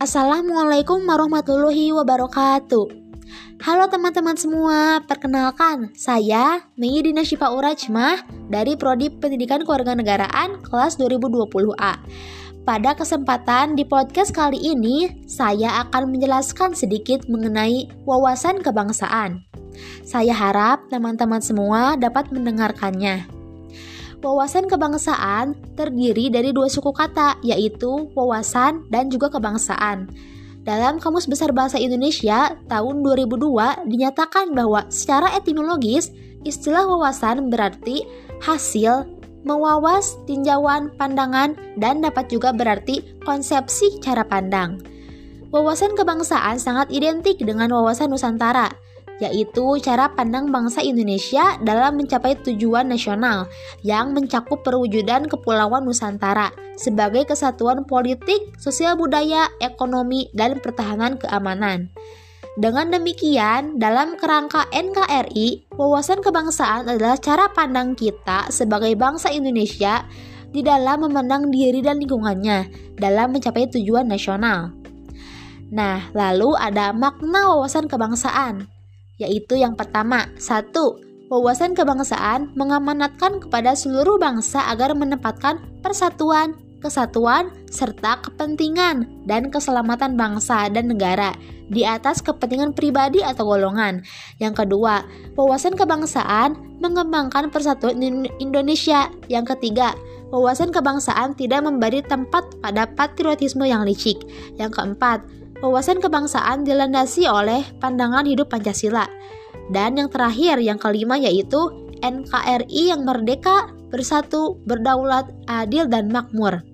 Assalamualaikum warahmatullahi wabarakatuh. Halo teman-teman semua, perkenalkan saya Meidina Syifa Urajmah dari Prodi Pendidikan Kewarganegaraan kelas 2020A. Pada kesempatan di podcast kali ini, saya akan menjelaskan sedikit mengenai wawasan kebangsaan. Saya harap teman-teman semua dapat mendengarkannya. Wawasan kebangsaan terdiri dari dua suku kata, yaitu wawasan dan juga kebangsaan. Dalam Kamus Besar Bahasa Indonesia tahun 2002 dinyatakan bahwa secara etimologis istilah wawasan berarti hasil, mewawas, tinjauan, pandangan, dan dapat juga berarti konsepsi cara pandang. Wawasan kebangsaan sangat identik dengan wawasan Nusantara, yaitu cara pandang bangsa Indonesia dalam mencapai tujuan nasional yang mencakup perwujudan Kepulauan Nusantara sebagai kesatuan politik, sosial budaya, ekonomi, dan pertahanan keamanan. Dengan demikian, dalam kerangka NKRI, wawasan kebangsaan adalah cara pandang kita sebagai bangsa Indonesia di dalam memandang diri dan lingkungannya dalam mencapai tujuan nasional. Nah, lalu ada makna wawasan kebangsaan yaitu yang pertama, satu, wawasan kebangsaan mengamanatkan kepada seluruh bangsa agar menempatkan persatuan, kesatuan, serta kepentingan dan keselamatan bangsa dan negara di atas kepentingan pribadi atau golongan. Yang kedua, wawasan kebangsaan mengembangkan persatuan Indonesia. Yang ketiga, wawasan kebangsaan tidak memberi tempat pada patriotisme yang licik. Yang keempat, Wawasan kebangsaan dilandasi oleh pandangan hidup Pancasila. Dan yang terakhir, yang kelima yaitu NKRI yang merdeka, bersatu, berdaulat, adil, dan makmur.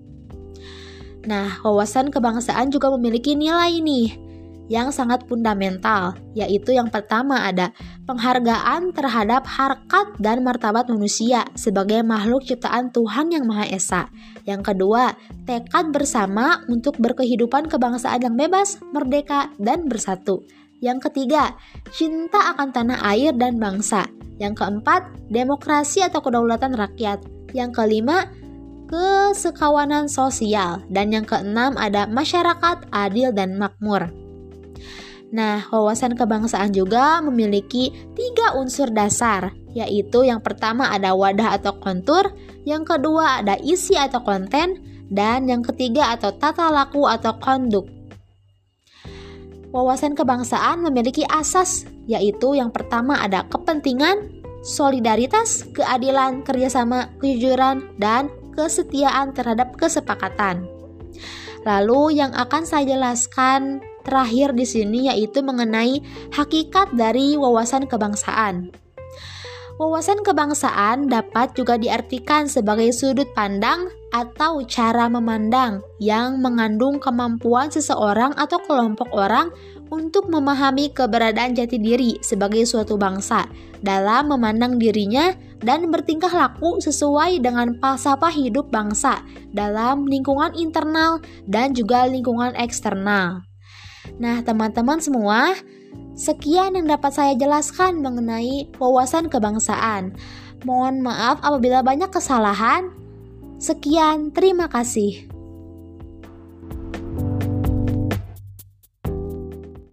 Nah, wawasan kebangsaan juga memiliki nilai nih, yang sangat fundamental, yaitu yang pertama ada penghargaan terhadap harkat dan martabat manusia sebagai makhluk ciptaan Tuhan yang Maha Esa. Yang kedua, tekad bersama untuk berkehidupan kebangsaan yang bebas, merdeka, dan bersatu. Yang ketiga, cinta akan tanah air dan bangsa. Yang keempat, demokrasi atau kedaulatan rakyat. Yang kelima, kesekawanan sosial. Dan yang keenam ada masyarakat adil dan makmur. Nah, wawasan kebangsaan juga memiliki tiga unsur dasar, yaitu yang pertama ada wadah atau kontur, yang kedua ada isi atau konten, dan yang ketiga atau tata laku atau konduk. Wawasan kebangsaan memiliki asas, yaitu yang pertama ada kepentingan, solidaritas, keadilan, kerjasama, kejujuran, dan kesetiaan terhadap kesepakatan. Lalu yang akan saya jelaskan terakhir di sini yaitu mengenai hakikat dari wawasan kebangsaan. Wawasan kebangsaan dapat juga diartikan sebagai sudut pandang atau cara memandang yang mengandung kemampuan seseorang atau kelompok orang untuk memahami keberadaan jati diri sebagai suatu bangsa dalam memandang dirinya dan bertingkah laku sesuai dengan falsafah hidup bangsa dalam lingkungan internal dan juga lingkungan eksternal. Nah, teman-teman semua, sekian yang dapat saya jelaskan mengenai wawasan kebangsaan. Mohon maaf apabila banyak kesalahan. Sekian, terima kasih.